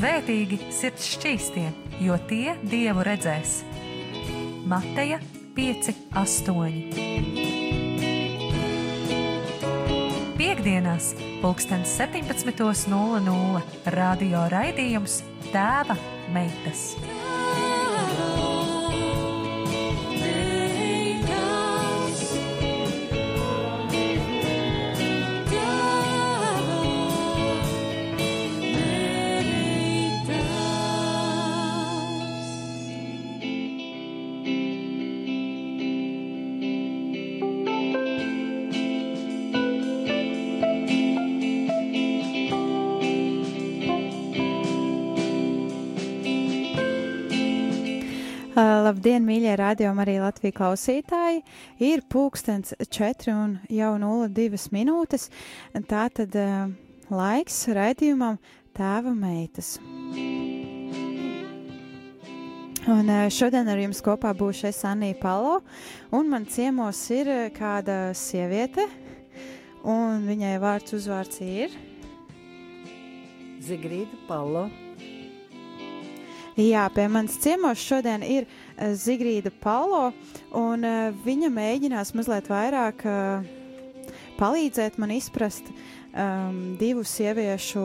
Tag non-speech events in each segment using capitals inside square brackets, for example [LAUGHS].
Svētīgi sirds šķīstie, jo tie dievu redzēs. Mateja 5, 8. Piektdienās, pulkstens 17.00 radio raidījums Tēva meitas. Labdien, mīļie radio arī Latvijas klausītāji! Ir pulkstens 4 un jau 02 minūtes. Tā tad uh, laiks raidījumam Tēva meitas. Un uh, šodien ar jums kopā būšu es Anija Palo, un man ciemos ir uh, kāda sieviete, un viņai vārds uzvārds ir Zigrīda Palo. Jā, pie manis ciemos šodien ir uh, Zigrīda Paulo, un uh, viņa mēģinās mazliet vairāk uh, palīdzēt man izprast um, divu sieviešu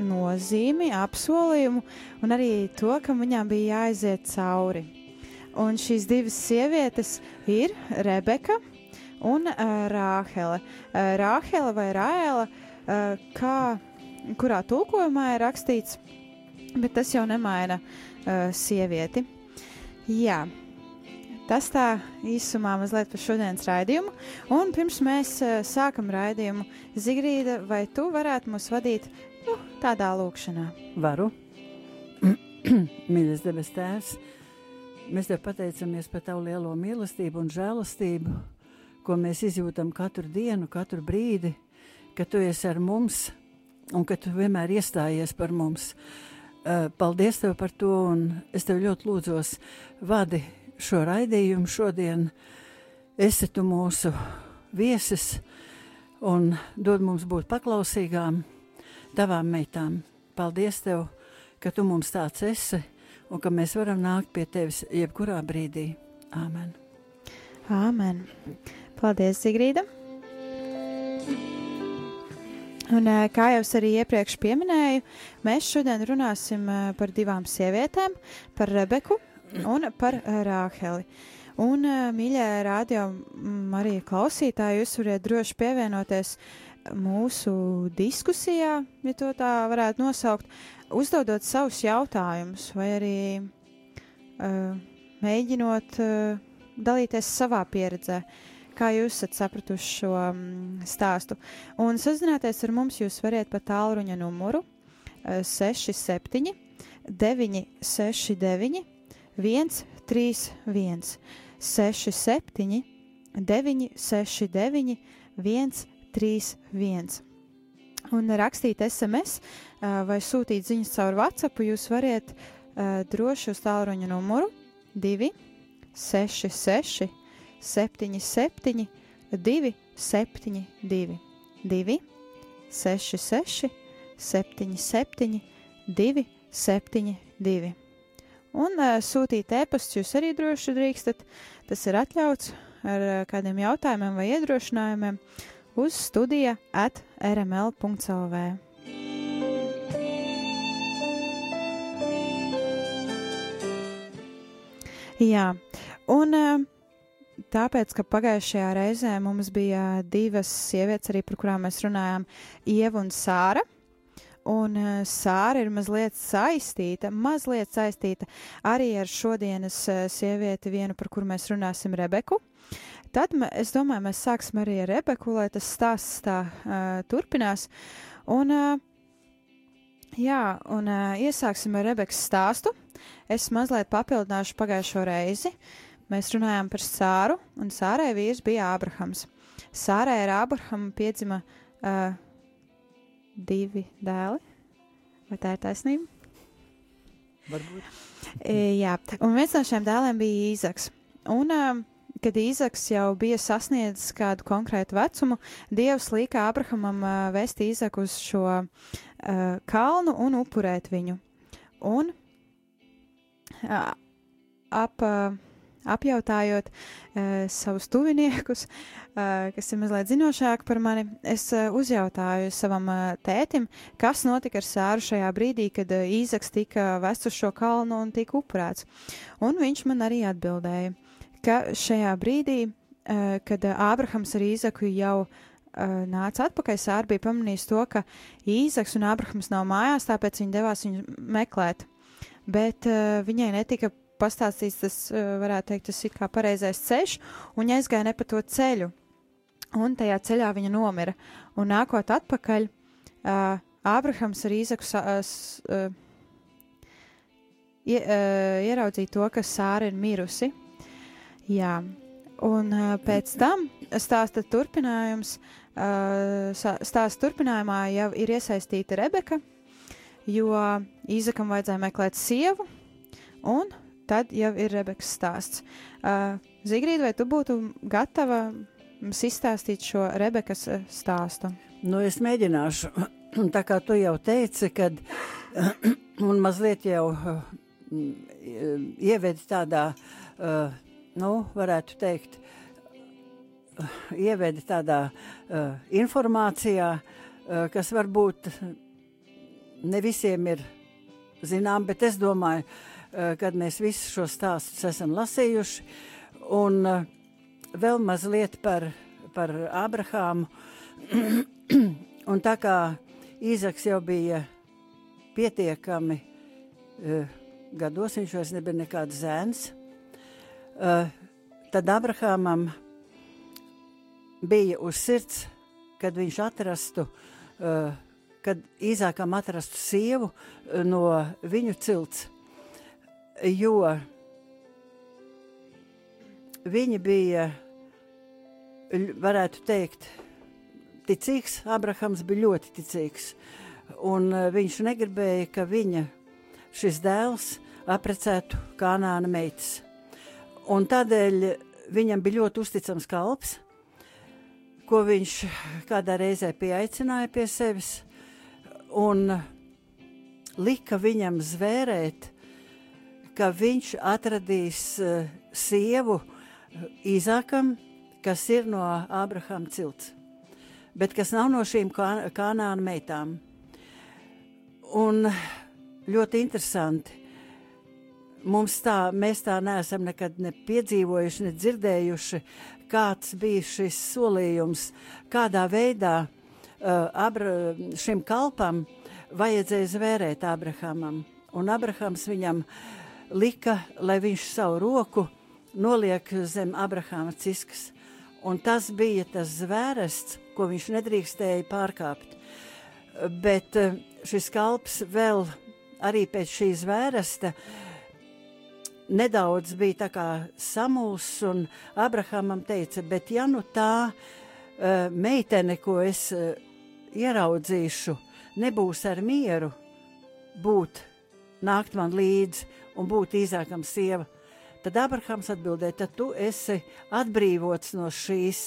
nozīmi, apsolījumu, un arī to, ka viņām bija jāaiziet cauri. Un šīs divas sievietes ir Rebeka un uh, Rāhele. Uh, Rāhele vai Rāēla, uh, kā, kurā tulkojumā ir rakstīts, bet tas jau nemaina uh, sievieti. Jā, tas tā īsumā mazliet par šodienas raidījumu. Un pirms mēs uh, sākam raidījumu, Zigrīda, vai tu varētu mūs vadīt nu, tādā lūkšanā? Varu. [CLEARS THROAT] Mīļais debes Tēvs, mēs Tev pateicamies par Tavu lielo mīlestību un žēlastību, ko mēs izjūtam katru dienu, katru brīdi, ka Tu esi ar mums un ka Tu vienmēr iestājies par mums. Uh, Paldies Tev par to, un es Tev ļoti lūdzos, vadi šo raidījumu šodien. Esi Tu mūsu viesis un dod mums būt paklausīgām Tavām meitām. Paldies Tev, ka Tu mums tāds esi un ka mēs varam nākt pie Tevis jebkurā brīdī. Āmen! Āmen! Paldies, Zigrīda! Un, eh, kā jau es arī iepriekš pieminēju, mēs šodien runāsim eh, par divām sievietēm, par Rebeku un par eh, Rāheli. Un, mīļie radio arī klausītāji, jūs varat droši pievienoties mūsu diskusijā, ja to tā varētu nosaukt, uzdodot savus jautājumus vai arī uh, mēģinot uh, dalīties savā pieredzē. Kā jūs esat sapratuši šo mm, stāstu? Un sazināties ar mums jūs varat pa tālruņa numuru 67 969 131 67 969 131. Un rakstīt SMS vai sūtīt ziņas caur WhatsApp, jūs varat uh, droši uz tālruņa numuru 266 77 272 2 66 77 272. Un uh, sūtīt e-pastus jūs arī droši drīkstat. Tas ir atļauts ar uh, kādiem jautājumiem vai iedrošinājumiem uz studija at rml.clv. Jā, un uh, tāpēc, ka pagājušajā reizē mums bija divas sievietes, arī par kurām mēs runājām, Ieva un Sāra. Un uh, Sāra ir mazliet saistīta, mazliet saistīta arī ar šodienas uh, sievieti, vienu, par kuru mēs runāsim, Rebeku. Tad es domāju, mēs sāksim arī ar Rebeku, lai tas stāsts tā uh, turpinās. Un, uh, jā, un uh, iesāksim ar Rebekas stāstu. Es mazliet papildināšu pagājušo reizi. Uh, Mēs runājām par Sāru, un Sārai vīrs bija Ābrahams. Sārai ar Ābrahamu piedzima uh, divi dēli. Vai tā ir taisnība? Varbūt. E, jā, un viens no šiem dēliem bija Īzaks. Un, uh, kad Īzaks jau bija sasniedzis kādu konkrētu vecumu, Dievs lika Ābrahamam uh, vest Īzaku uz šo uh, kalnu un upurēt viņu. un uh, ap. Uh, apjautājot uh, savus tuviniekus, uh, kas ir mazliet zinošāki par mani, es uh, uzjautāju savam uh, tētim, kas notika ar sāru šajā brīdī, kad uh, Īzaks tika vests uz šo kalnu un tika upurēts. Un viņš man arī atbildēja, ka šajā brīdī, uh, kad uh, Ābrahams ar Īzaku jau uh, nāca atpakaļ, Sāra bija pamanījis to, ka Īzaks un Ābrahams nav mājās, tāpēc viņi devās viņu meklēt. Bet uh, viņai netika pastāstīts tas, uh, varētu teikt, tas ir kā pareizais ceļš, un aizgāja ne pa to ceļu. Un tajā ceļā viņa nomira. Un nākot atpakaļ, uh, Ābrahams ar Īzaku uh, uh, ieraudzīja to, ka Sāra ir mirusi. Jā, un uh, pēc tam stāsta turpinājums. Uh, stāsta turpinājumā jau ir iesaistīta Rebeka, jo Īzakam vajadzēja meklēt sievu, un tad jau ir Rebekas stāsts. Uh, Zigrīda, vai tu būtu gatava mums izstāstīt šo Rebekas stāstu? Nu, es mēģināšu. [CLEARS THROAT] Tā kā tu jau teici, kad [CLEARS THROAT] un mazliet jau ievedi tādā, nu, varētu teikt, ievedi tādā informācijā, kas varbūt ne visiem ir zinām, bet es domāju, kad mēs visus šos stāstus esam lasījuši. Un eh, vēl mazliet par, par Abrahāmu. [CLEARS THROAT] un tā kā Īzaks jau bija pietiekami uh, gados, viņš vairs nebija nekāds zēns, tad Abrahamam bija uz sirds, kad viņš atrastu, kad Īzākam atrastu sievu no viņu cilts jo viņi bija, varētu teikt, ticīgs. Abrahams bija ļoti ticīgs. Un e, viņš negribēja, ka viņa šis dēls apprecētu kanāna meitas. Un tādēļ viņam bija ļoti uzticams kalps, ko viņš kādā reizē pieaicināja pie sevis un lika viņam zvērēt ka viņš atradīs uh, sievu eh, Īzākam, kas ir no Ābrahama cilts, bet kas nav no šīm kanāna meitām. Un ļoti interesanti. Mums tā, mēs tā neesam nekad ne piedzīvojuši, ne dzirdējuši, kāds bija šis solījums, kādā veidā uh, abra, šim kalpam vajadzēja zvērēt Abrahamam. Un Abrahams viņam uh, lika, lai viņš savu roku noliek zem Abrahāma ciskas. Un tas bija tas zvērests, ko viņš nedrīkstēja pārkāpt. Bet eh, šis kalps vēl arī pēc šī zvēresta nedaudz bija tā kā samulss, un Abrahamam teica, bet ja nu tā uh, meitene, ko es uh, ieraudzīšu, nebūs ar mieru būt, nākt man līdzi, un būt īzākam sieva. Tad Abrahams atbildēja, tad tu esi atbrīvots no šīs,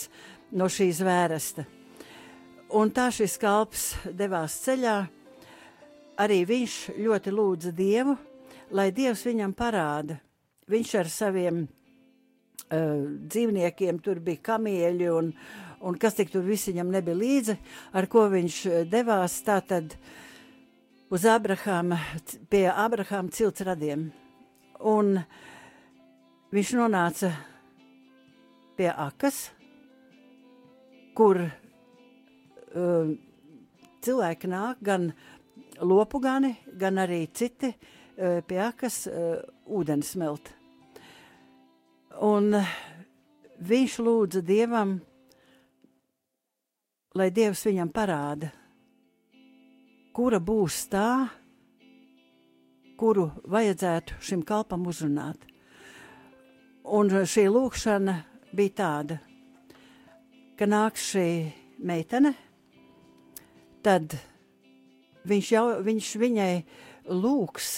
no šīs vērsta. Un tā šis kalps devās ceļā. Arī viņš ļoti lūdza Dievu, lai Dievs viņam parāda. Viņš ar saviem uh, dzīvniekiem, tur bija kamieļi un, un kas tik tur visi viņam nebija līdzi, ar ko viņš devās tātad uz Abrahama, pie Abrahama cilts radiem. Un viņš nonāca pie akas, kur uh, cilvēki nāk gan lopu gani, gan arī citi uh, pie akas uh, ūdeni smelt. Un viņš lūdza Dievam, lai Dievs viņam parāda, kura būs tā, kuru vajadzētu šim kalpam uzrunāt. Un šī lūkšana bija tāda, ka nāks šī meitene, tad viņš, jau, viņš viņai lūgs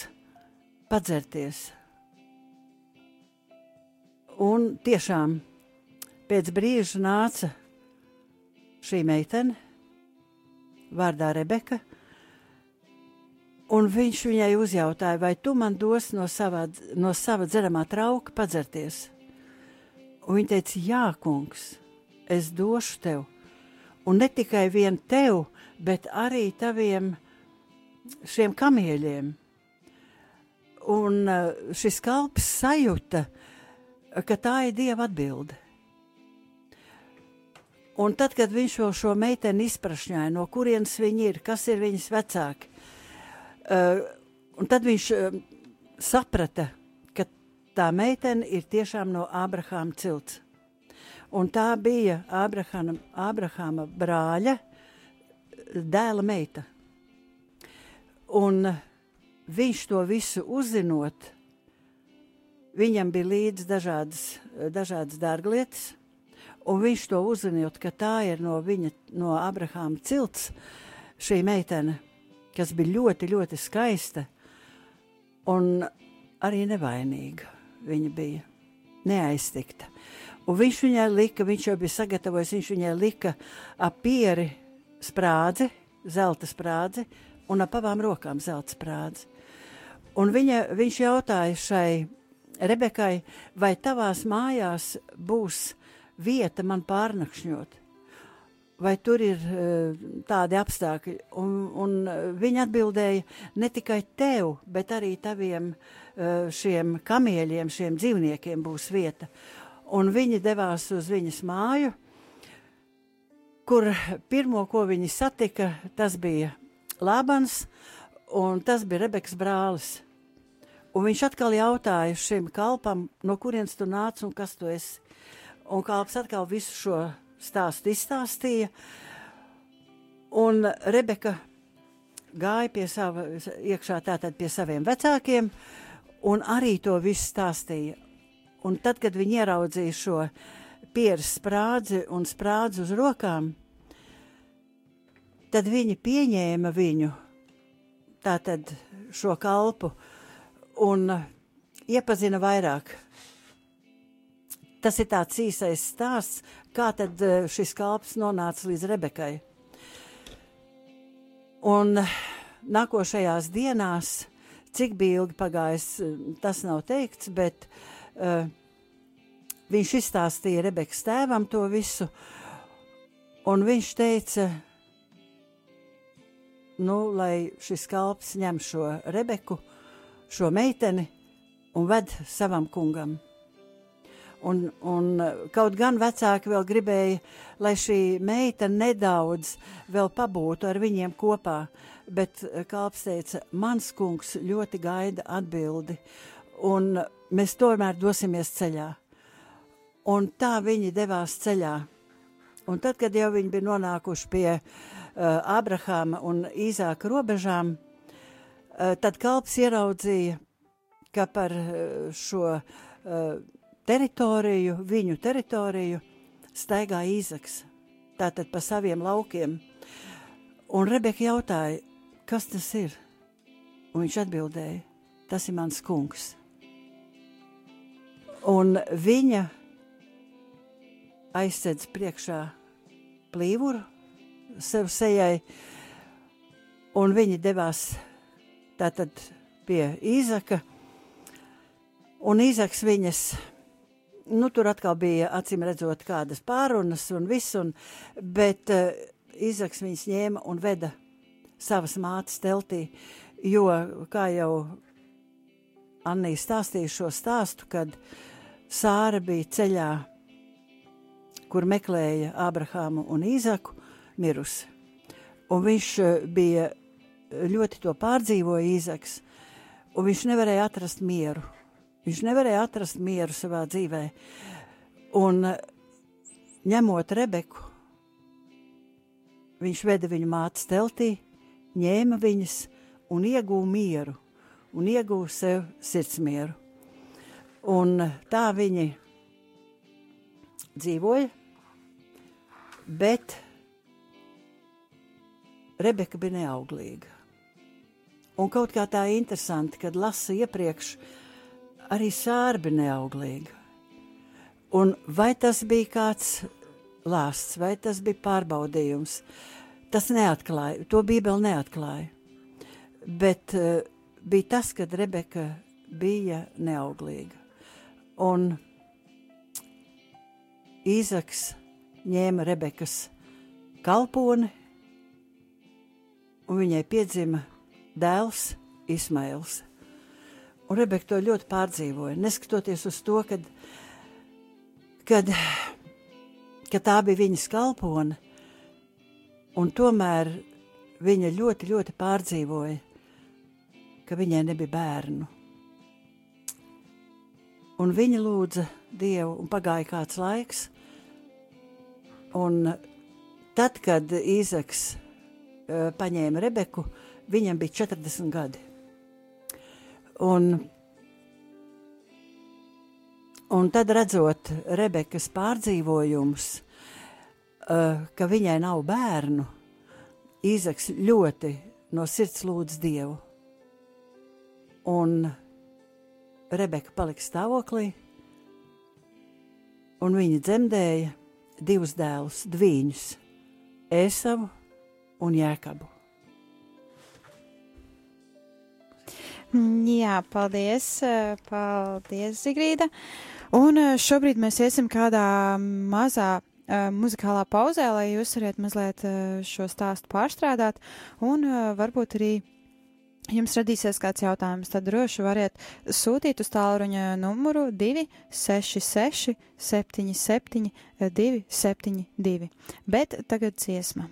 padzerties. Un tiešām pēc brīža nāca šī meitene, vārdā Rebeka, Un viņš viņai uzjautāja, vai tu man dos no, savā, no sava dzeramā trauka padzerties? Un viņa teica, jā, kungs, es došu tev. Un ne tikai vien tev, bet arī taviem šiem kamieļiem. Un uh, šis kalps sajūta, ka tā ir Dieva atbilde. Un tad, kad viņš šo, šo meiteni izprašņāja, no kurienes viņa ir, kas ir viņas vecāki, uh, un tad viņš uh, saprata, ka tā meitene ir tiešām no Ābrahāma cilts. Un tā bija Ābrahāma, Ābrahāma brāļa dēla meita. Un viņš to visu uzzinot, viņam bija līdzi dažādas, dažādas dārglietas, un viņš to uzzinot, ka tā ir no viņa, no Abrahāma cilts, šī meitene, kas bija ļoti, ļoti skaista un arī nevainīga. Viņa bija neaiztikta. Un viņš viņai lika, viņš jau bija sagatavojis, viņš viņai lika ap pieri sprādzi, zelta sprādzi un ap abām rokām zelta sprādzi. Un viņa, viņš jautāja šai Rebekai, vai tavās mājās būs vieta man pārnakšņot. Vai tur ir uh, tādi apstākļi? Un, un viņa atbildēja, ne tikai tev, bet arī taviem uh, šiem kamieļiem, šiem dzīvniekiem būs vieta. Un viņi devās uz viņas māju, kur pirmo, ko viņi satika, tas bija Lābans, un tas bija Rebekas brālis. Un viņš atkal jautāja šim kalpam, no kurienes tu nāc un kas tu esi. Un kalps atkal visu šo stāstu izstāstīja. Un Rebeka gāja pie sava, iekšā tātad pie saviem vecākiem, un arī to visu stāstīja. Un tad, kad viņi ieraudzīja šo pieres sprādzi un sprādzi uz rokām, tad viņi pieņēma viņu, tātad šo kalpu, un iepazina vairāk Tas ir tāds īsais stāsts, kā tad eh, šis kalps nonāca līdz Rebekai. Un nākošajās dienās, cik ilgi pagājis, eh, tas nav teikts, bet uh, viņš izstāstīja Rebekas tēvam to visu, un viņš teica, nu, lai šis kalps ņem šo Rebeku, šo meiteni un ved savam kungam. Un, un kaut gan vecāki vēl gribēja, lai šī meita nedaudz vēl pabūtu ar viņiem kopā, bet kalps teica, mans kungs ļoti gaida atbildi, un mēs tomēr dosimies ceļā. Un tā viņi devās ceļā. Un tad, kad jau viņi bija nonākuši pie uh, Abrahama un Īzāka robežām, uh, tad kalps ieraudzīja, ka par uh, šo uh, teritoriju, viņu teritoriju, staigā īzaks, tātad pa saviem laukiem. Un Rebeka jautāja, kas tas ir? Un viņš atbildēja, tas ir mans kungs. Un viņa aizsedz priekšā plīvuru sev sejai, un viņi devās tātad pie Īzaka, un Īzaks viņas nu, tur atkal bija acīm redzot kādas pārunas un viss, un, bet uh, Izaks viņas ņēma un veda savas mātes teltī, jo, kā jau Annija stāstīja šo stāstu, kad Sāra bija ceļā, kur meklēja Abrahāmu un Īzaku, mirusi. Un viņš uh, bija ļoti to pārdzīvoja Īzaks, un viņš nevarēja atrast mieru Viņš nevarēja atrast mieru savā dzīvē. Un ņemot Rebeku, viņš veda viņu mātes teltī, ņēma viņas un iegūta mieru, un iegūta sev sirdsmieru. Un tā viņi dzīvoja, bet Rebeka bija neauglīga. Un kaut kā tā interesanti, kad lasa iepriekš, uh, arī sārbi neauglīga. Un vai tas bija kāds lāsts, vai tas bija pārbaudījums, tas neatklāja, to Bībele neatklāja. bet uh, bija tas, kad Rebeka bija neauglīga. Un Īzaks ņēma Rebekas kalponi, un viņai piedzima dēls Ismails. Un Rebeka to ļoti pārdzīvoja, neskatoties uz to, kad, kad, kad tā bija viņas kalpone, un tomēr viņa ļoti, ļoti pārdzīvoja, ka viņai nebija bērnu. Un viņa lūdza Dievu, un pagāja kāds laiks, un tad, kad Īzaks uh, paņēma Rebeku, viņam bija 40 gadi. Un, un tad redzot Rebekas pārdzīvojumus, uh, ka viņai nav bērnu, Īzaks ļoti no sirds lūdz Dievu. Un Rebeka palika stāvoklī, un viņa dzemdēja divus dēlus, dviņus, Ēsavu un Jēkabu. Jā, paldies, eh, paldies, Zigrīda. Un eh, šobrīd mēs iesim kādā mazā uh, muzikālā pauzē, lai jūs varētu mazliet uh, šo stāstu pārstrādāt, un uh, varbūt arī jums radīsies kāds jautājums, tad droši variet sūtīt uz tālruņa numuru 266 77 272. Bet tagad dziesma.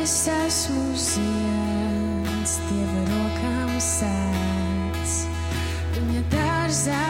Es esmu zieds, Dieva rokām sēdz. Viņa dārzā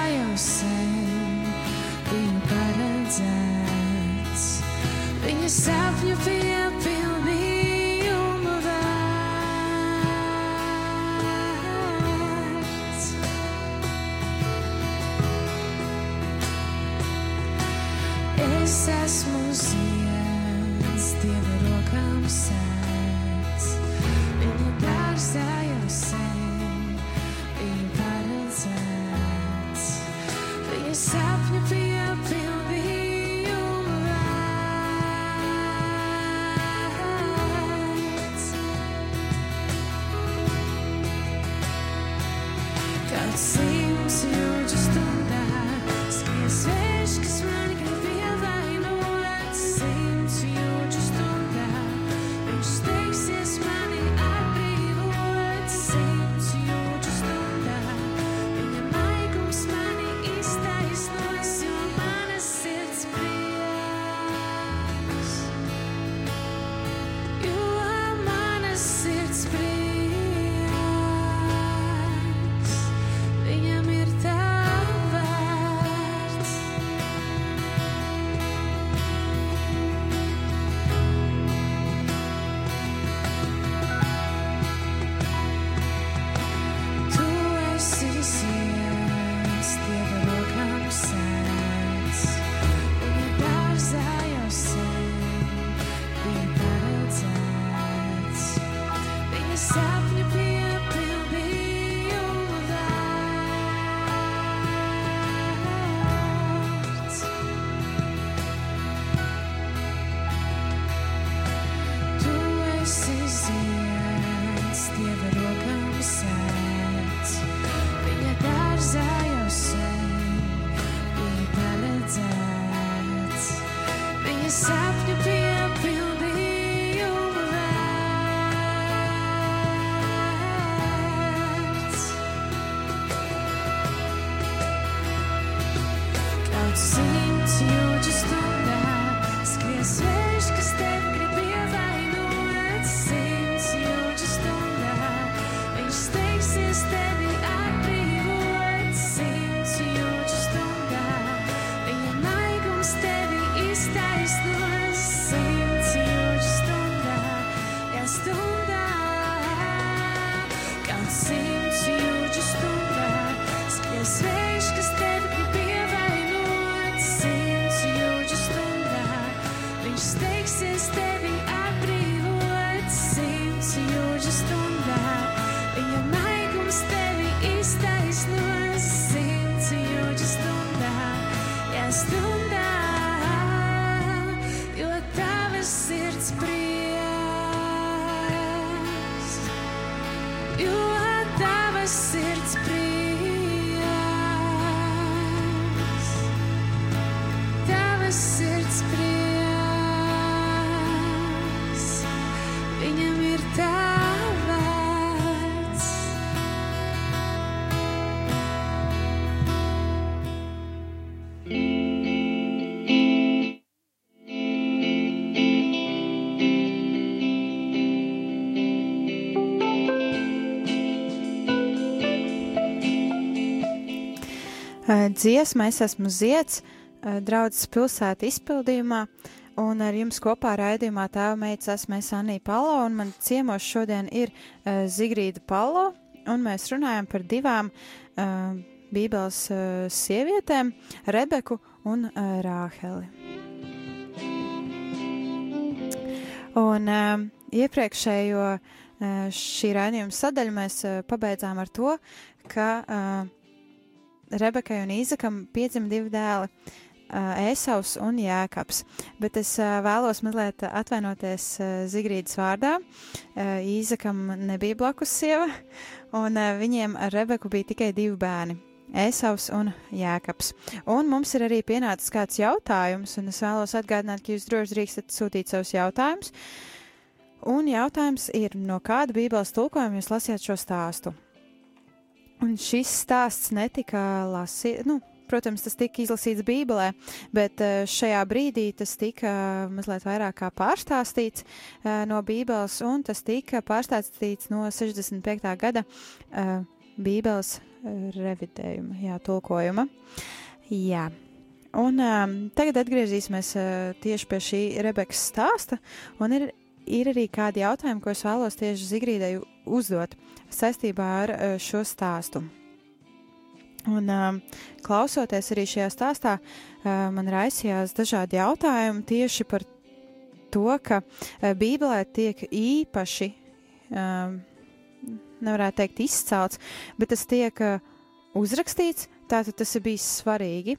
dziesma Es esmu zieds, draudzes pilsēta izpildījumā, un ar jums kopā raidījumā tēva meitas esmu es Anija Palo, un man ciemos šodien ir Zigrīda Palo, un mēs runājam par divām bībeles sievietēm, Rebeku un Rāheli. Un iepriekšējo šī raidījuma sadaļu mēs pabeidzām ar to, ka uh, Rebekai un Īzakam piedzima divi dēli. Ēsaus un Jēkabs, bet es vēlos mazliet atvainoties Zigrīdas vārdā. Īzakam nebija blakus sieva, un viņiem ar Rebeku bija tikai divi bērni. Ēsaus un Jēkabs. Un mums ir arī pienācis kāds jautājums, un es vēlos atgādināt, ka jūs droši drīkstat sūtīt savus jautājumus. Un jautājums ir, no kāda bībeles tulkojuma jūs lasījāt šo stāstu? Un šis stāsts netika lasīts, nu, protams, tas tika izlasīts Bībelē, bet eh, šajā brīdī tas tika mazliet vairāk kā pārstāstīts uh, no Bībeles, un tas tika pārstāstīts no 65. gada Bībeles revidējuma, jā, tulkojuma. Jā. Un um, tagad atgriezīsimies uh, tieši pie šī Rebekas stāsta, un ir ir arī kādi jautājumi, ko es vēlos tieši Zigrīdai uzdot saistībā ar uh, šo stāstu. Un, uh, klausoties arī šajā stāstā, uh, man raisījās dažādi jautājumi tieši par to, ka Bībelē tiek īpaši, nevarētu teikt, izcelts, bet tas tiek uzrakstīts, tātad tas ir bijis svarīgi.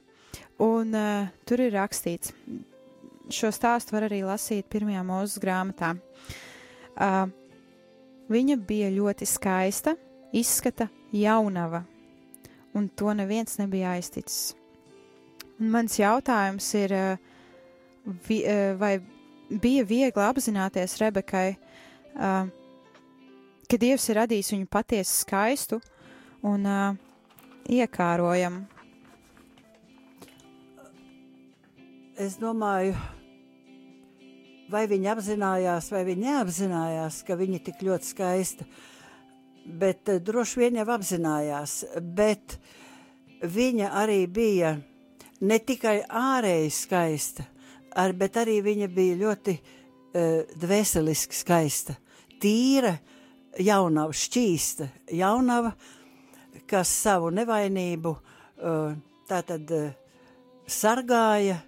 Un tur ir rakstīts, šo stāstu var arī lasīt pirmajā mūzes grāmatā. Uh, viņa bija ļoti skaista, izskata jaunava, un to neviens nebija aizticis. Un mans jautājums ir, uh, vi, uh, vai bija viegli apzināties Rebekai, uh, ka Dievs ir radījis viņu patiesi skaistu un uh, iekārojamu? Es domāju, vai viņa apzinājās, vai viņa neapzinājās, ka viņa tik ļoti skaista. Bet uh, droši vien jau apzinājās, bet viņa arī bija ne tikai ārēji skaista, ar, bet arī viņa bija ļoti uh, dvēseliski skaista, tīra, jaunava, šķīsta, jaunava, kas savu nevainību uh, tātad uh, sargāja,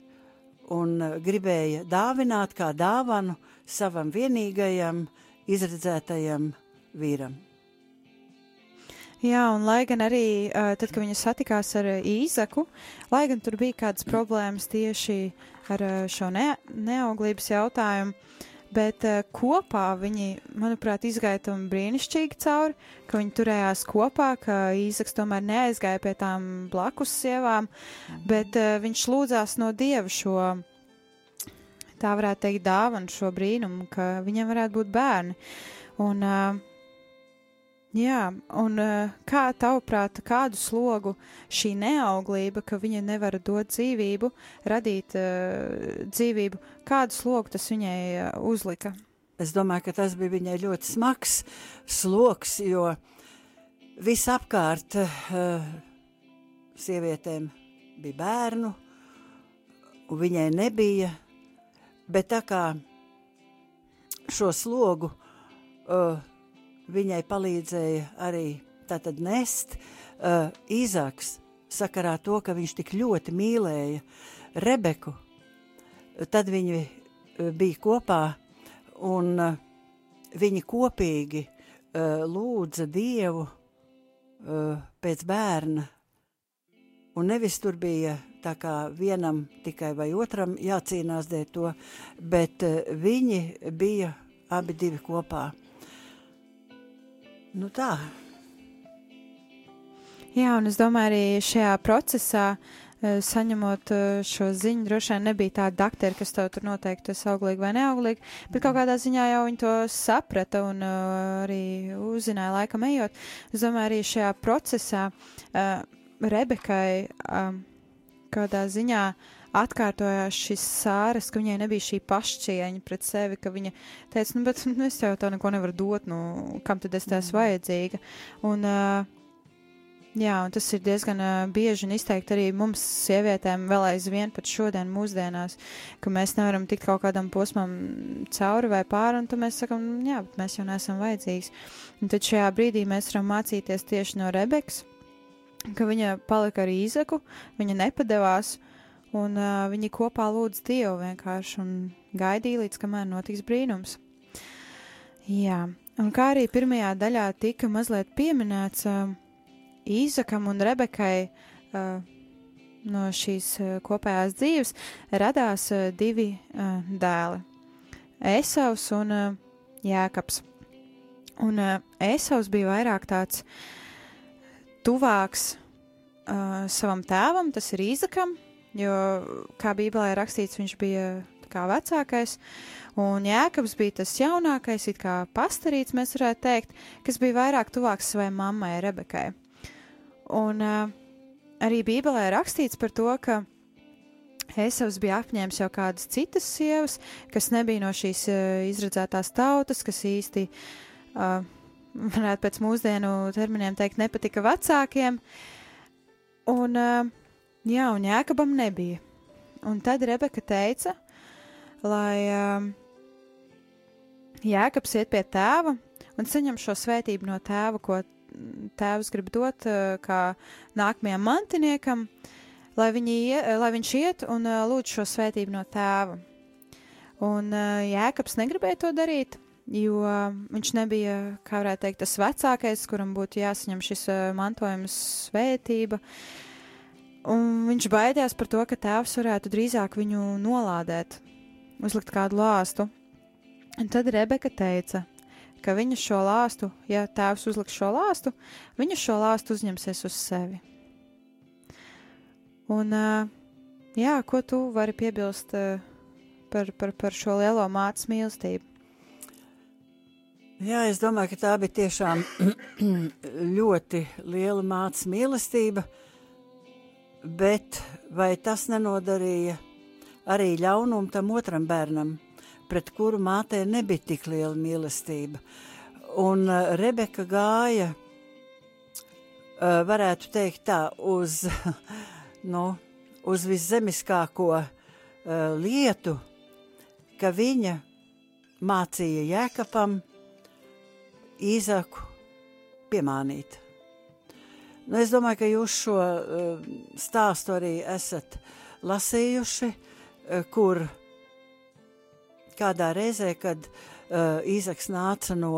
un eh, gribēja dāvināt kā dāvanu savam vienīgajam izredzētajam vīram. Jā, un lai gan arī uh, tad, kad viņa satikās ar uh, Īzaku, lai gan tur bija kādas problēmas tieši ar uh, šo ne neauglības jautājumu, uh, bet uh, kopā viņi, manuprāt, izgāja tam brīnišķīgi cauri, ka viņi turējās kopā, ka Īzaks tomēr neaizgāja pie tām blakus sievām, bet uh, viņš lūdzās no Dieva šo, tā varētu teikt, dāvanu, šo brīnumu, ka viņam varētu būt bērni. Un, uh, Jā, un uh, kā tavuprāt, kādu slogu šī neauglība, ka viņa nevar dot dzīvību, radīt uh, dzīvību, kādu slogu tas viņai uh, uzlika? Es domāju, ka tas bija viņai ļoti smags sloks, jo visapkārt uh, sievietēm bija bērnu, un viņai nebija, bet tā kā šo slogu uh, viņai palīdzēja arī tātad nest uh, Īzāks sakarā to, ka viņš tik ļoti mīlēja Rebeku. Tad viņi uh, bija kopā un uh, viņi kopīgi uh, lūdza Dievu uh, pēc bērna. Un nevis tur bija tā kā vienam tikai vai otram jācīnās dēļ to, bet uh, viņi bija abi divi kopā. Nu tā. Jā, un es domāju, arī šajā procesā, eh, saņemot eh, šo ziņu, droši vien nebija tāda doktora, kas tev tur noteikti tas auglīgi vai neauglīgi, bet kaut kādā ziņā jau viņi to saprata un uh, arī uzzināja laikam ejot. Es domāju, arī šajā procesā Rebekai kādā ziņā atkārtojās šis sāras, ka viņai nebija šī pašcieņa pret sevi, ka viņa teica, nu, bet nu, es jau tev neko nevaru dot, nu, kam tad es tās vajadzīga. Un, uh, Jā, un tas ir diezgan uh, bieži un izteikti arī mums, sievietēm, vēl aizvien pat šodien, mūsdienās, ka mēs nevaram tikt kaut kādam posmam cauri vai pāri, un tad mēs sakam, jā, bet mēs jau neesam vajadzīgs. Un tad šajā brīdī mēs varam mācīties tieši no Rebekas, ka viņa palika ar īzaku, viņa nepadevās, un uh, viņi kopā lūdz Dievu vienkārši un gaidīja līdz kamēr notiks brīnums. Jā, un kā arī pirmajā daļā tika mazliet pieminēts, uh, Īzakam un Rebekai uh, no šīs uh, kopējās dzīves radās uh, divi uh, dēli - Esavs un uh, Jēkabs. Un uh, Esavs bija vairāk tāds tuvāks uh, savam tēvam, tas ir Īzakam, jo, kā Bībelē rakstīts, viņš bija kā vecākais, un Jēkabs bija tas jaunākais, it kā pastarīts, mēs varētu teikt, kas bija vairāk tuvāks savai mammai Rebekai. Un uh, arī Bībelē rakstīts par to, ka Esavs bija apņēmis jau kādas citas sievas, kas nebija no šīs uh, izredzētās tautas, kas īsti, uh, varētu pēc mūsdienu terminiem teikt, nepatika vecākiem. Un, uh, jā, un Jēkabam nebija. Un tad Rebeka teica, lai uh, Jēkabs iet pie tēva un saņem šo svētību no tēva, ko tēvs grib dot uh, kā nākamajam mantiniekam, lai, ie, lai viņš iet un uh, lūdz šo svētību no tēva. Un uh, Jēkabs negribēja to darīt, jo viņš nebija, kā varētu teikt, tas vecākais, kuram būtu jāsaņem šis mantojums svētība. Un viņš baidījās par to, ka tēvs varētu drīzāk viņu nolādēt, uzlikt kādu lāstu. Un tad Rebeka teica, ka viņa šo lāstu, ja tēvs uzliks šo lāstu, viņa šo lāstu uzņemsies uz sevi. Un, jā, ko tu vari piebilst par, par, par šo lielo mātes mīlestību? Jā, es domāju, ka tā bija tiešām [CLEARS THROAT] ļoti liela mātes mīlestība, bet vai tas nenodarīja arī ļaunumu tam otram bērnam? pret kuru mātei nebija tik liela mīlestība. Un uh, Rebeka gāja, uh, varētu teikt tā, uz, [LAUGHS] nu, uz viszemiskāko uh, lietu, ka viņa mācīja Jēkabam Īzaku piemānīt. Nu, es domāju, ka jūs šo uh, stāstu arī esat lasījuši, uh, kur kādā reizē, kad uh, Īzaks nāca no,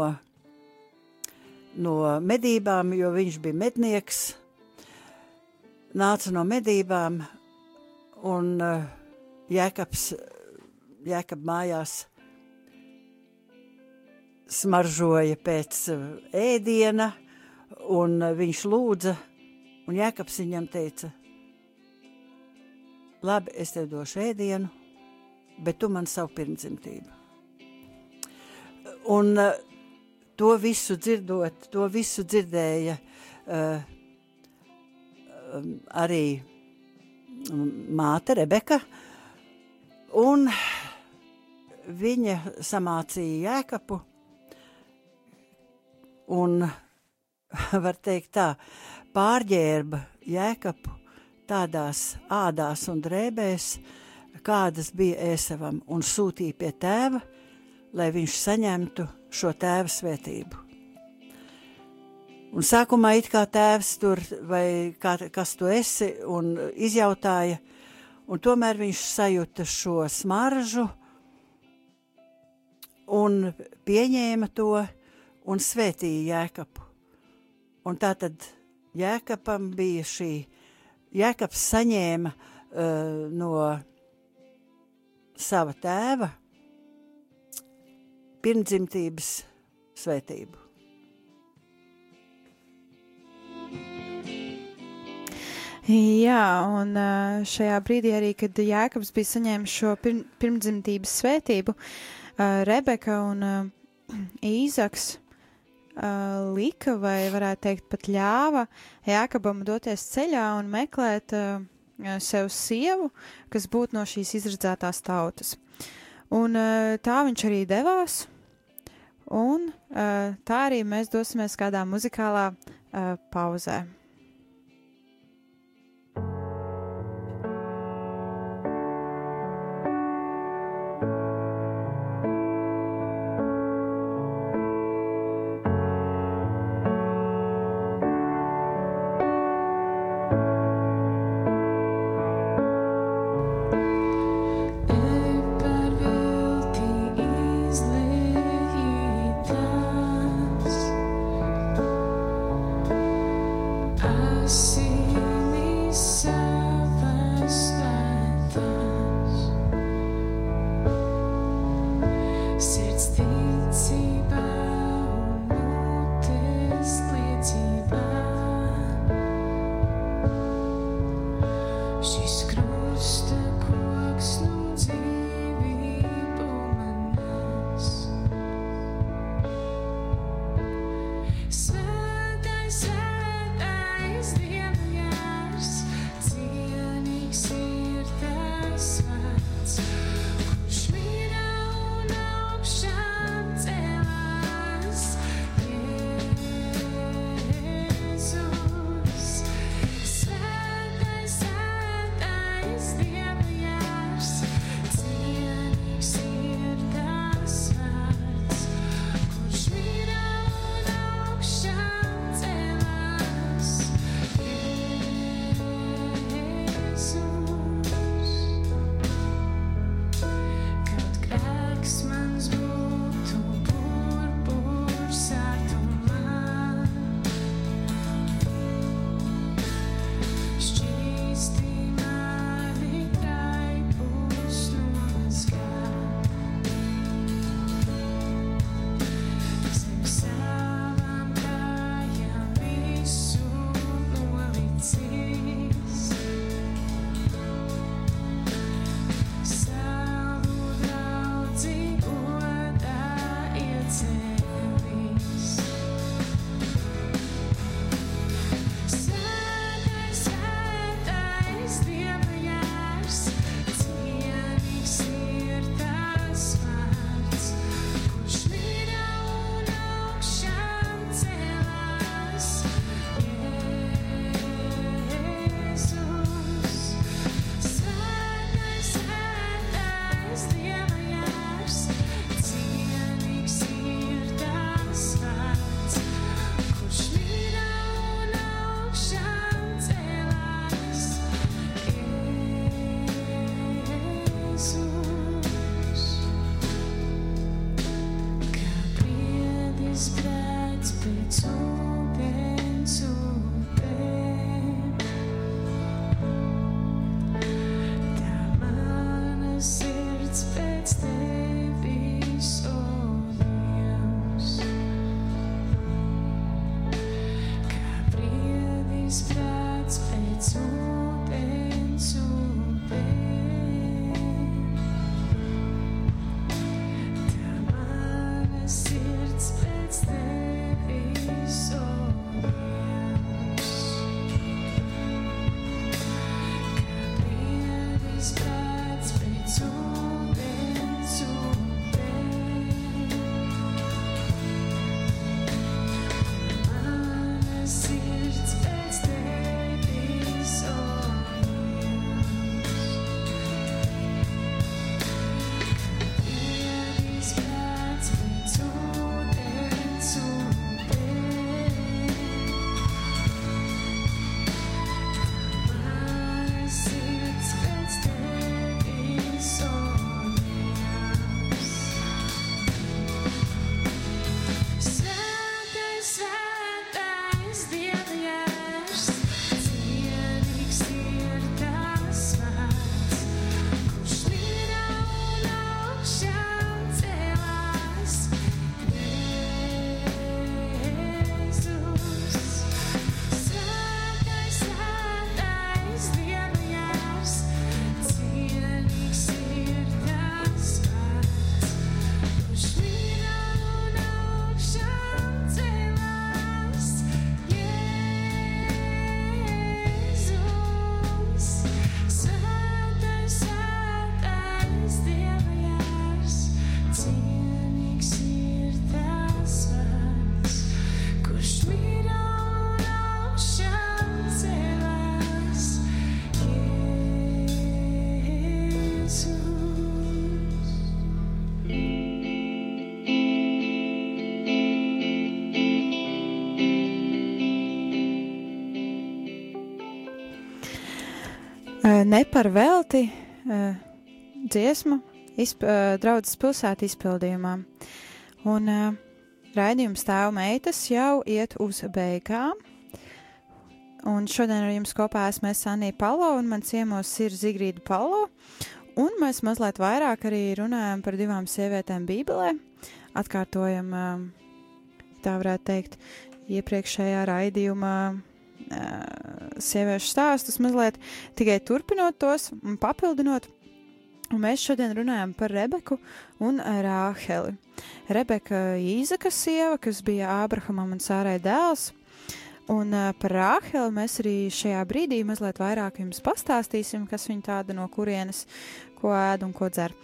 no medībām, jo viņš bija mednieks, nāca no medībām, un uh, Jēkabs, Jēkab mājās smaržoja pēc uh, ēdiena, un uh, viņš lūdza, un Jēkabs viņam teica, labi, es tev došu ēdienu, bet tu man savu pirmdzimtību. Un uh, to visu dzirdot, to visu dzirdēja uh, arī māte Rebeka, un viņa samācīja jēkapu, un, [LAUGHS] var teikt tā, pārģērba jēkapu tādās ādās un drēbēs, kādas bija Ēsavam, un sūtīja pie tēva, lai viņš saņemtu šo tēva svētību. Un sākumā it kā tēvs tur, vai kā, kas tu esi, un izjautāja, un tomēr viņš sajūta šo smaržu, un pieņēma to, un svētīja jēkapu. Un tā tad jēkapam bija šī, jēkaps saņēma uh, no sava tēva pirmdzimtības svētību. Jā, un šajā brīdī arī, kad Jēkabs bija saņēmis šo pirm, pirmdzimtības svētību, Rebeka un [CLEARS THROAT] Īzaks lika, vai varētu teikt, pat ļāva Jēkabam doties ceļā un meklēt uh, sev sievu, kas būtu no šīs izredzētās tautas. Un eh, tā viņš arī devās, un eh, tā arī mēs dosimies kādā muzikālā pauzē. Ne par velti dziesmu draudzes pilsēta izpildījumā. Un raidījums tēva meitas jau iet uz beigām. Un šodien ar jums kopā esmu es Anija Palo, un man ciemos ir Zigrīda Palo. Un mēs mazliet vairāk arī runājam par divām sievietēm Bībelē. Atkārtojam, tā varētu teikt, iepriekšējā raidījumā sieviešu stāstus mazliet tikai turpinot tos un papildinot. Un mēs šodien runājam par Rebeku un Rāheli. Rebeka Īzaka sieva, kas bija Ābrahamam un Sārai dēls, Un par Rāhelu mēs arī šajā brīdī mazliet vairāk jums pastāstīsim, kas viņa tāda no kurienes, ko ēd un ko dzer.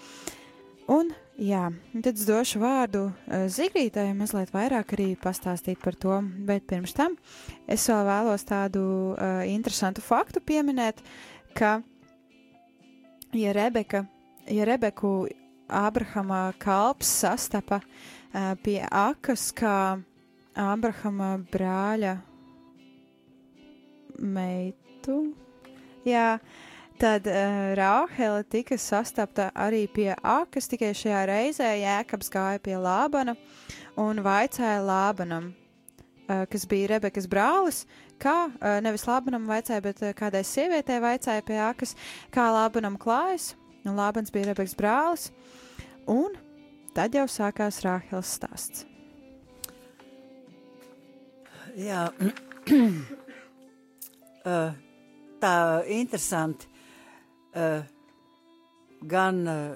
Un, jā, tad es došu vārdu uh, Zigrītai mazliet vairāk arī pastāstīt par to, bet pirms tam es vēl vēlos tādu uh, interesantu faktu pieminēt, ka, ja Rebeka, ja Rebeku Ābrahama kalps sastapa uh, pie akas kā Ābrahama brāļa meitu. Jā, tad uh, Rāhele tika sastapta arī pie akas, tikai šajā reizē Jēkabs gāja pie Lābana un vaicāja Lābanam, uh, kas bija Rebekas brālis, kā, uh, nevis Lābanam vaicāja, bet uh, kādai sievietei vaicāja pie akas, kā Lābanam klājas, un Lābans bija Rebekas brālis, un tad jau sākās Rāheles stāsts. Jā, [CLEARS THROAT] Eh, tā interesanti. Eh, Gan eh,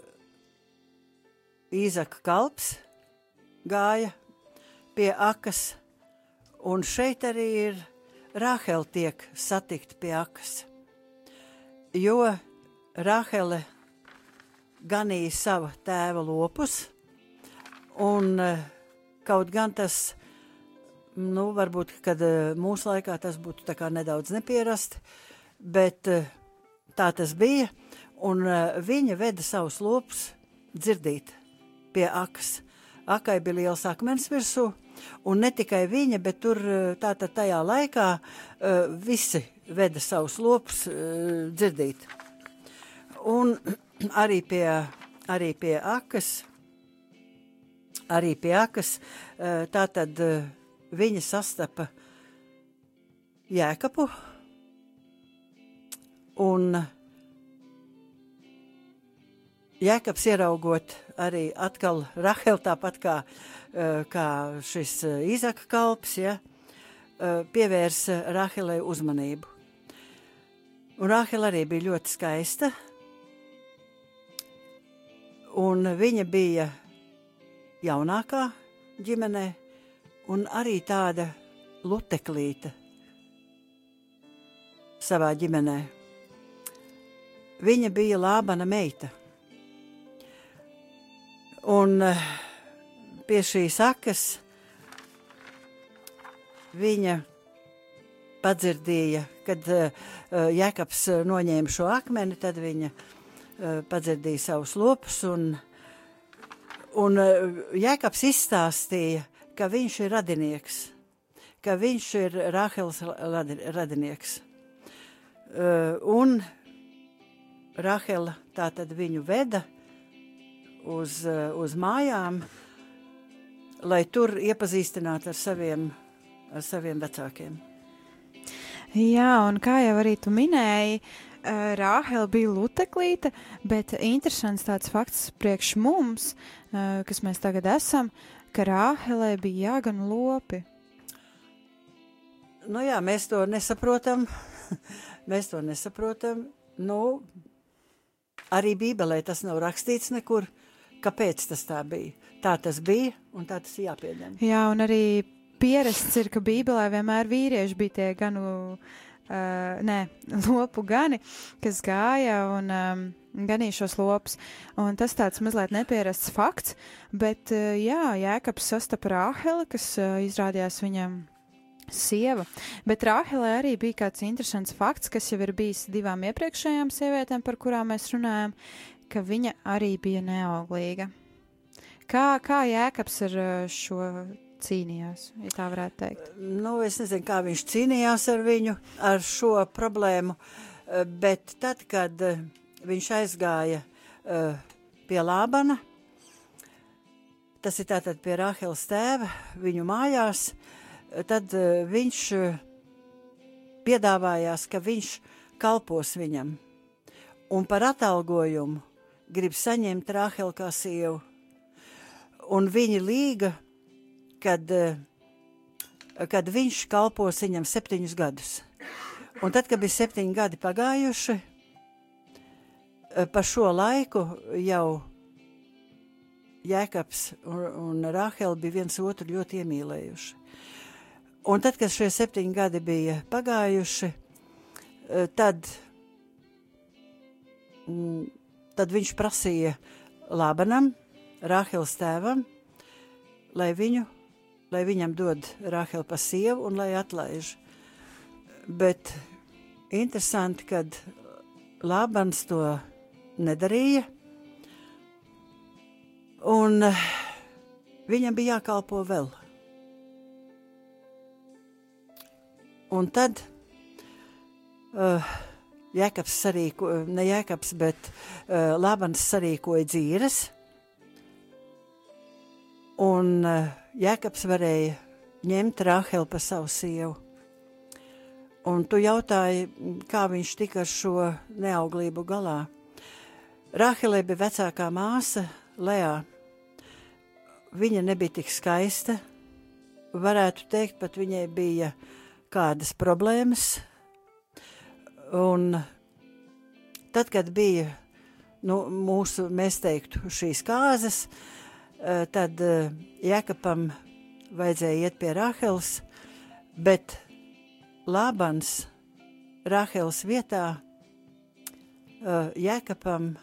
Īzaka kalps gāja pie akas, un šeit arī ir Rāhela tiek satikt pie akas. Jo Rāhele ganīja sava tēva lopus, un eh, kaut gan tas Nu, varbūt, kad mūsu laikā tas būtu nedaudz nepierasti, bet eh, tā tas bija. Un eh, viņa veda savus lopus dzirdīt pie akas. Akai bija liels akmens virsū, un ne tikai viņa, bet tur tātad tajā laikā visi veda savus lopus dzirdīt. Un [CLEARS THROAT] arī pie, arī pie akas, arī pie akas, tātad viņa sastapa jēkapu. Un Jēkabs ieraugot arī atkal Rahelu, tāpat kā, eh, kā šis Izaka kalps, ja, eh, pievērsa Rahelai uzmanību. Un Rahela arī bija ļoti skaista, un viņa bija jaunākā ģimenē, un arī tāda luteklīte savā ģimenē. Viņa bija Lābana meita. Un eh, pie šīs sakas viņa padzirdīja, kad uh, Jēkabs noņēma šo akmeni, tad viņa uh, padzirdīja savus lopus, un, un Jēkabs izstāstīja, ka viņš ir radinieks, ka viņš ir Rāheles radinieks. Un Rahela tā tad viņu veda uz, uh, uz mājām, lai tur iepazīstinātu ar saviem, ar saviem vecākiem. Jā, un kā jau arī tu minēji, uh, Rāhela bija luteklīte, bet interesants tāds fakts priekš mums, uh, kas mēs tagad esam, ka Rāhelē bija jāgan lopi. Nu jā, mēs to nesaprotam. [LAUGHS] mēs to nesaprotam. Nu, arī Bībelē tas nav rakstīts nekur. Kāpēc tas tā bija? Tā tas bija, un tā tas ir jāpieņem. Jā, un arī pierasts ir, ka Bībelē vienmēr vīrieši bija tie ganu, uh, nē, lopu gani, kas gāja un um, ganīja šos lopus. Un tas tāds mazliet nepierasts fakts, bet uh, jā, Jēkabs sastapa Rāheli, kas uh, izrādījās viņam sieva. Bet Rāhelē arī bija kāds interesants fakts, kas jau ir bijis divām iepriekšējām sievietēm, par kurām mēs runājam, ka viņa arī bija neauglīga. Kā, kā Jēkabs ar uh, šo cīnījās, ja tā varētu teikt? Nu, es nezinu, kā viņš cīnījās ar viņu, ar šo problēmu, eh, bet tad, kad eh, viņš aizgāja eh, pie Lābana, tas ir tātad pie Rāheles tēva, viņu mājās, tad viņš piedāvājās, ka viņš kalpos viņam, un par atalgojumu grib saņemt Rāhelu kā sievu. Un viņa līga, kad, eh, kad viņš kalpos viņam septiņus gadus. Un tad, kad bija septiņi gadi pagājuši, eh, pa šo laiku jau Jēkabs un, un Rāhela bija viens otru ļoti iemīlējuši. Un tad, kad šie septiņi gadi bija pagājuši, eh, tad, mm, tad viņš prasīja Lābanam, Rāheles tēvam, lai viņu, lai viņam dod Rāhelu pa sievu un lai atlaiž. Bet interesanti, kad Lābans to nedarīja, un eh, viņam bija jākalpo vēl. Un tad uh, Jēkabs sarīko, ne Jēkabs, bet uh, Lābans sarīkoja dzīves, un uh, Jēkabs varēja ņemt Rāhelu par savu sievu. Un tu jautāji, kā viņš tika ar šo neauglību galā. Rāhelē bija vecākā māsa, Lea. Viņa nebija tik skaista. Varētu teikt, pat viņai bija kādas problēmas. Un tad, kad bija nu, mūsu, mēs teiktu, šīs kāzas, eh, tad eh, Jēkabam vajadzēja iet pie Rāheles, bet Lābans Rāheles vietā eh, Jēkabam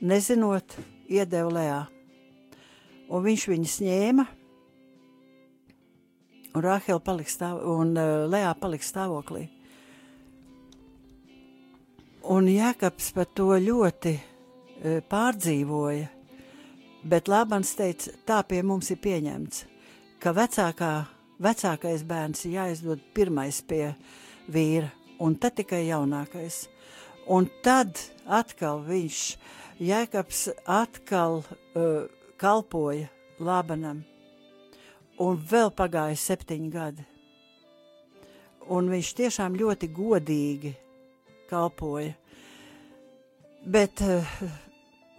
nezinot, iedeva Lējā. Un viņš viņas ņēma, un Rāhela palika stāv, un uh, Lējā palika stāvoklī. Un Jēkabs par to ļoti uh, pārdzīvoja, bet Lābans teica, tā pie mums ir pieņemts, ka vecākā, vecākais bērns ir jāizdod pirmais pie vīra, un tad tikai jaunākais. Un tad atkal viņš, Jēkabs atkal uh, kalpoja Labanam, un vēl pagāja septiņi gadi. Un viņš tiešām ļoti godīgi kalpoja. Bet uh,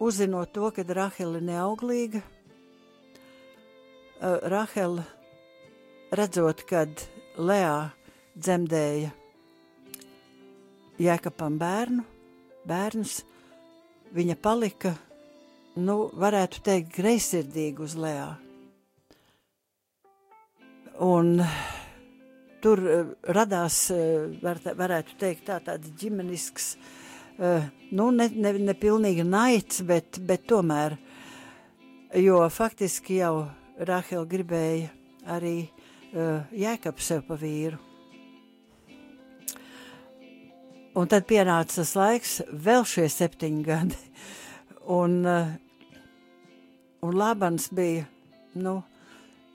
uzzinot to, ka Rahela ir neauglīga, uh, Rahela redzot, kad Lea dzemdēja Jēkabam bērnu, bērnus, viņa palika, nu, varētu teikt, greizsirdīgi uz Lea. Un tur uh, radās, uh, var, varētu teikt, tā, tāds ģimenisks, uh, nu, ne, ne, ne pilnīgi naids, bet, bet tomēr, jo faktiski jau Rahela gribēja arī Jēkabu sev pa vīru. Un tad pienāca tas laiks, vēl šie septiņi gadi. Un, un Labans bija, nu,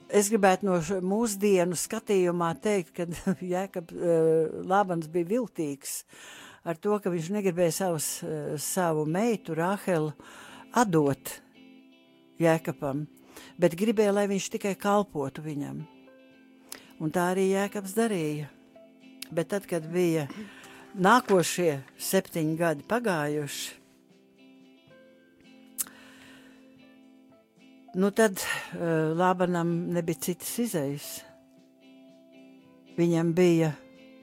es gribētu no mūsdienu skatījumā teikt, ka [LAUGHS] Jēkab, uh, Labans bija viltīgs ar to, ka viņš negribēja savus, uh, savu meitu Rāhelu atdot Jēkabam, bet gribēja, lai viņš tikai kalpotu viņam. Un tā arī Jēkabs darīja. Bet tad, kad bija nākošie septiņi gadi pagājuši, nu tad uh, Lābanam nebija citas izējas. Viņam bija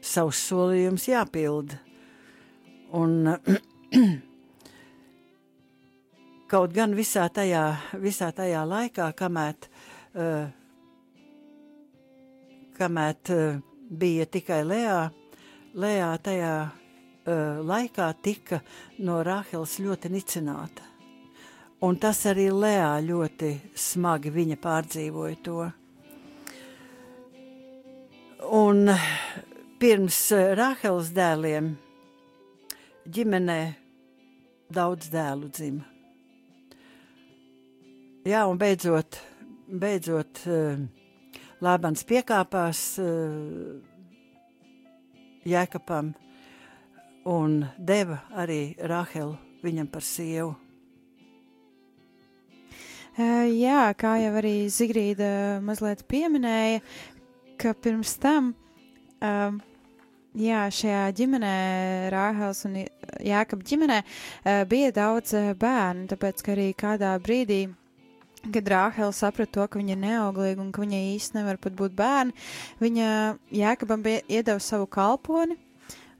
savs solījums jāpilda. Un [CLEARS THROAT] kaut gan visā tajā, visā tajā laikā, kamēr, uh, kamēr uh, bija tikai Lējā, Lējā tajā uh, laikā tika no Rāheles ļoti nicināta. Un tas arī Lējā ļoti smagi viņa pārdzīvoja to. Un pirms eh, Rāheles dēliem ģimenē daudz dēlu dzima. Jā, un beidzot, beidzot uh, Lābans piekāpās uh, Jēkabam un deva arī Rāhelu viņam par sievu. Uh, jā, kā jau arī Zigrīda mazliet pieminēja, ka pirms tam uh, Jā, šajā ģimenē, Rāhels un Jākapa ģimenē, eh, bija daudz bērnu, tāpēc, ka arī kādā brīdī, kad Rāhela saprata to, ka viņa ir neauglīga un ka viņai īsti nevar pat būt bērni, viņa bija iedeva savu kalponi,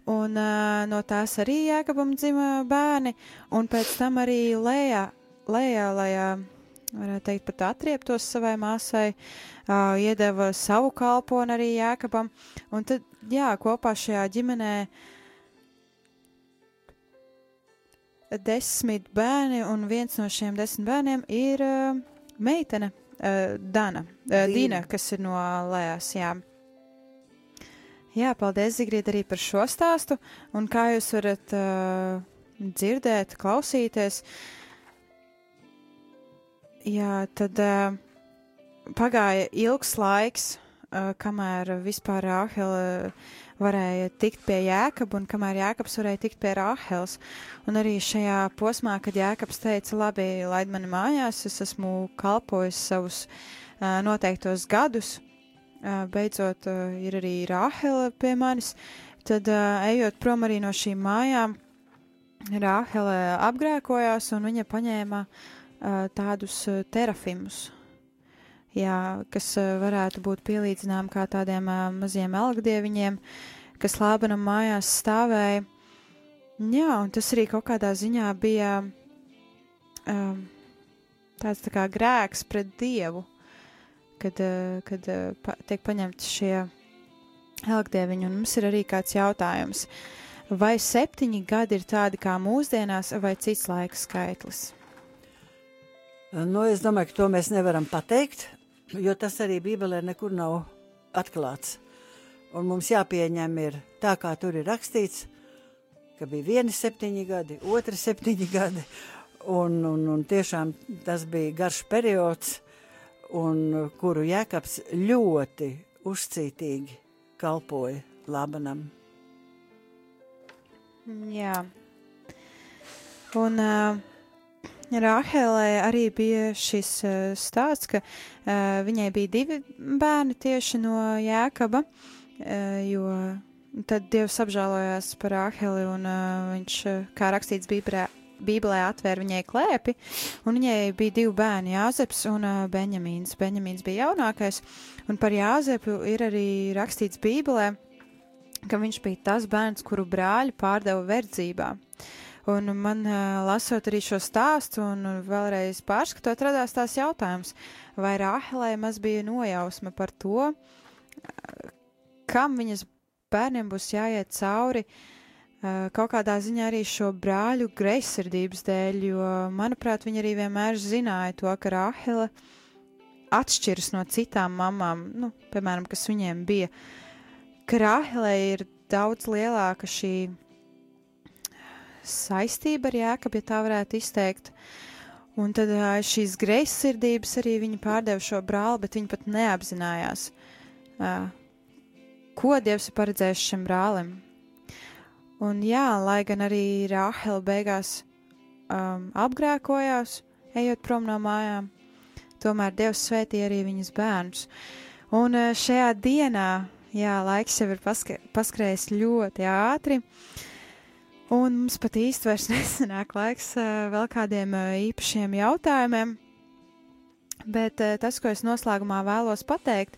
un uh, no tās arī Jākapam dzima bērni, un pēc tam arī Lējā, Lējā lai uh, varētu teikt, pat atrieptos savai māsai, uh, iedeva savu kalponi arī Jākapam, un tad, jā, kopā šajā ģimenē desmit bērni, un viens no šiem desmit bērniem ir uh, meitene, uh, Dana, uh. Dīna, kas ir no Lējas, jā. Jā, paldies, Zigrīt, arī par šo stāstu, un kā jūs varat uh, dzirdēt, klausīties, jā, tad uh, pagāja ilgs laiks, uh, kamēr vispār Rāhela varēja tikt pie Jēkaba un kamēr Jēkabs varēja tikt pie Rāheles. Un arī šajā posmā, kad Jēkabs teica, labi, laid mani mājās, es esmu kalpojis savus uh, noteiktos gadus, beidzot ir arī Rāhele pie manis, tad ejot prom arī no šīm mājām, Rāhele apgrēkojās un viņa paņēma uh, tādus terafimus, jā, kas varētu būt pielīdzinām kā tādiem maziem elgdieviņiem, kas Lābanam mājās stāvēja. Jā, un tas arī kaut kādā ziņā bija um, tāds tā kā grēks pret Dievu, kad, kad pa, tiek paņemti šie elgdieviņi, un mums ir arī kāds jautājums. Vai septiņi gadi ir tādi kā mūsdienās, vai cits laika skaitlis? Nu, es domāju, ka to mēs nevaram pateikt, jo tas arī Bībelē nekur nav atklāts. Un mums jāpieņem ir tā, kā tur ir rakstīts, ka bija vieni septiņi gadi, otri septiņi gadi, un, un, un tiešām tas bija garš periods, un kuru Jēkabs ļoti uzcītīgi kalpoja Labanam. Jā. Un uh, Rāhelē arī bija šis uh, stāsts, ka uh, viņai bija divi bērni tieši no Jēkaba, uh, jo tad Dievs apžēlojās par Rāheli un uh, viņš, uh, kā rakstīts Bībelē, Bībelē atvēra viņai klēpi, un viņai bija divi bērni, Jāzeps un uh, Benjamīns. Benjamīns bija jaunākais, un par Jāzepu ir arī rakstīts Bībelē, ka viņš bija tas bērns, kuru brāļi pārdeva verdzībā. Un man lasot arī šo stāstu un vēlreiz pārskatot, radās tās jautājums, vai Rāhelē maz bija nojausma par to, kam viņas bērniem būs jāiet cauri kaut kādā ziņā arī šo brāļu greizsirdības dēļ, jo, manuprāt, viņi arī vienmēr zināja to, ka Rāhela atšķiras no citām mamām, nu, piemēram, kas viņiem bija. Ka Rāhelē ir daudz lielāka šī saistība ar Jēkabu, ja tā varētu izteikt. Un tad šīs greizsirdības arī viņa pārdeva šo brāli, bet viņa pat neapzinājās, ko Dievs ir paredzējis šim brālim. Un jā, lai gan arī Rāhela beigās um, apgrēkojās, ejot prom no mājām, tomēr Dievs svētīja arī viņas bērnus. Un šajā dienā, jā, laiks jau ir paska paskrējis ļoti ātri. Un mums pat īsti vairs [LAUGHS] nesanāk laiks uh, vēl kādiem uh, īpašiem jautājumiem. Bet uh, tas, ko es noslēgumā vēlos pateikt,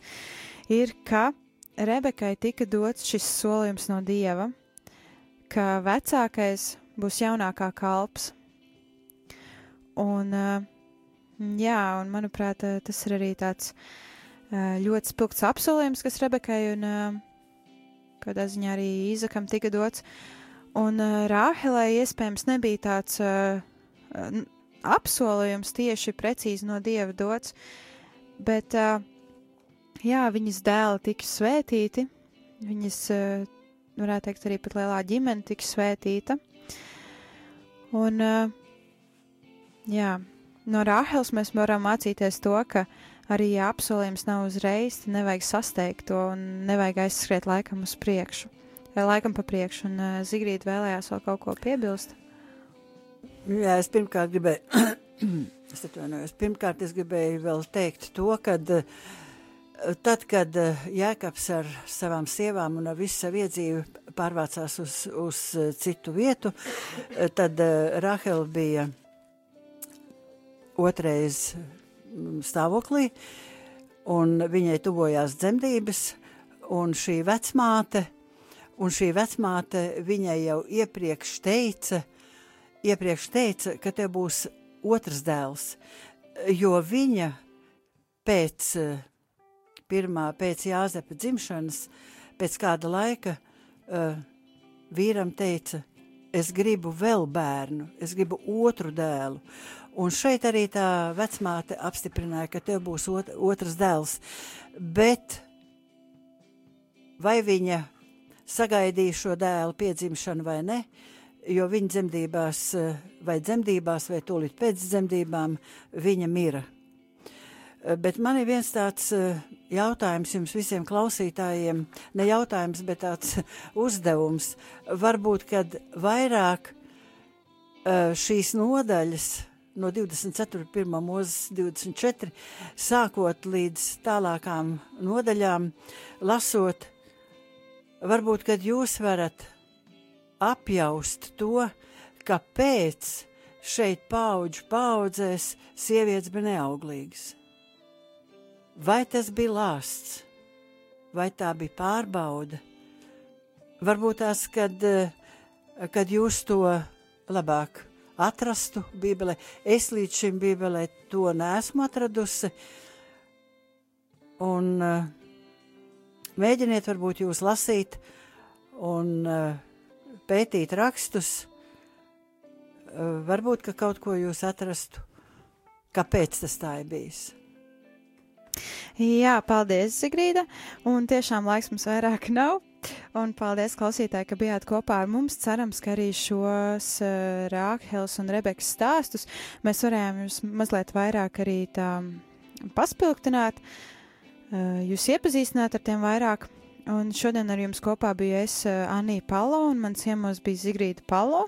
ir, ka Rebekai tika dots šis solījums no Dieva, ka vecākais būs jaunākā kalps. Un, uh, jā, un manuprāt, uh, tas ir arī tāds uh, ļoti spilgts apsolījums, kas Rebekai un uh, kādā ziņā arī Īzakam tika dots. Un uh, Rāhelai iespējams nebija tāds uh, apsolījums tieši precīzi no Dieva dots, bet uh, jā, viņas dēli tika svētīti, viņas, uh, varētu teikt, arī pat lielā ģimene tika svētīta. Un, uh, jā, no Rāheles mēs varam mācīties to, ka arī ja apsolījums nav uzreiz, nevajag sasteigt to un nevajag aizskriet laikam uz priekšu laikam pa priekšu, un uh, Zigrīda vēlējās vēl kaut ko piebilst. Jā, es pirmkārt gribēju, [CLEARS THROAT] es atvainojos, pirmkārt es gribēju vēl teikt to, kad uh, tad, kad uh, Jēkabs ar savām sievām un ar visu savu iedzīvi pārvācās uz, uz eh, citu vietu, eh, tad Rahela bija otrais mm, stāvoklī, un viņai tuvojās dzemdības, un šī vecmāte, un šī vecmāte viņai jau iepriekš teica, iepriekš teica, ka te būs otrs dēls, jo viņa pēc pirmā, pēc Jāzepa dzimšanas, pēc kāda laika uh, vīram teica, es gribu vēl bērnu, es gribu otru dēlu. Un šeit arī tā vecmāte apstiprināja, ka tev būs ot otrs dēls. Bet vai viņa sagaidīja šo dēlu piedzimšanu vai ne, jo viņa dzemdībās eh, vai dzemdībās vai tūlīt pēc dzemdībām viņa mira. Eh, Bet man ir viens tāds eh, jautājums jums visiem klausītājiem, ne jautājums, bet tāds [LAUGHS] uzdevums. Varbūt, kad vairāk šīs nodaļas no 24. mūzes 24, sākot līdz tālākām nodaļām, lasot, varbūt, kad jūs varat apjaust to, kāpēc šeit paudžu paudzēs sievietes bija neauglīgas. Vai tas bija lāsts, vai tā bija pārbauda? Varbūt tās, kad, kad jūs to labāk atrastu Bībelē, es līdz šim Bībelē to neesmu atradusi. Un uh, mēģiniet, varbūt jūs lasīt un uh, pētīt rakstus. Uh, varbūt, ka kaut ko jūs atrastu, kāpēc tas tā ir bijis. Jā, paldies, Zigrīda. Un tiešām laiks mums vairāk nav. Un paldies, klausītāji, ka bijāt kopā ar mums. Cerams, ka arī šos uh, Rākhels un Rebekas stāstus mēs varējām jūs mazliet vairāk arī tā paspilgtināt, uh, jūs iepazīstināt ar tiem vairāk. Un šodien ar jums kopā biju es, uh, Anija Palo, un mans ciemos bija Zigrīda Palo.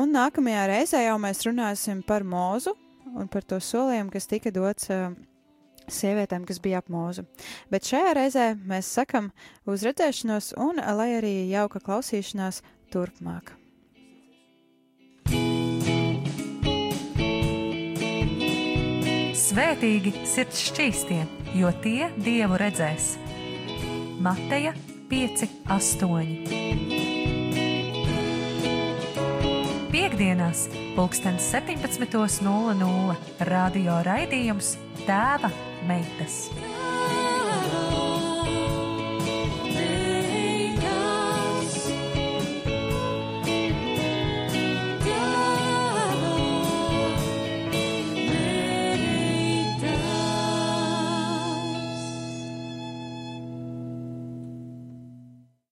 Un nākamajā reizē jau mēs runāsim par mūzu un par to solījumu, kas tika dots uh, sievietēm, kas bija ap mūzu. Bet šajā reizē mēs sakam uz redzēšanos un lai arī jauka klausīšanās turpmāk. Svētīgi sirds šķīstie, jo tie dievu redzēs. Mateja 5, 8. Piektdienās, pulksten 17.00 radio raidījums Tēva meitas.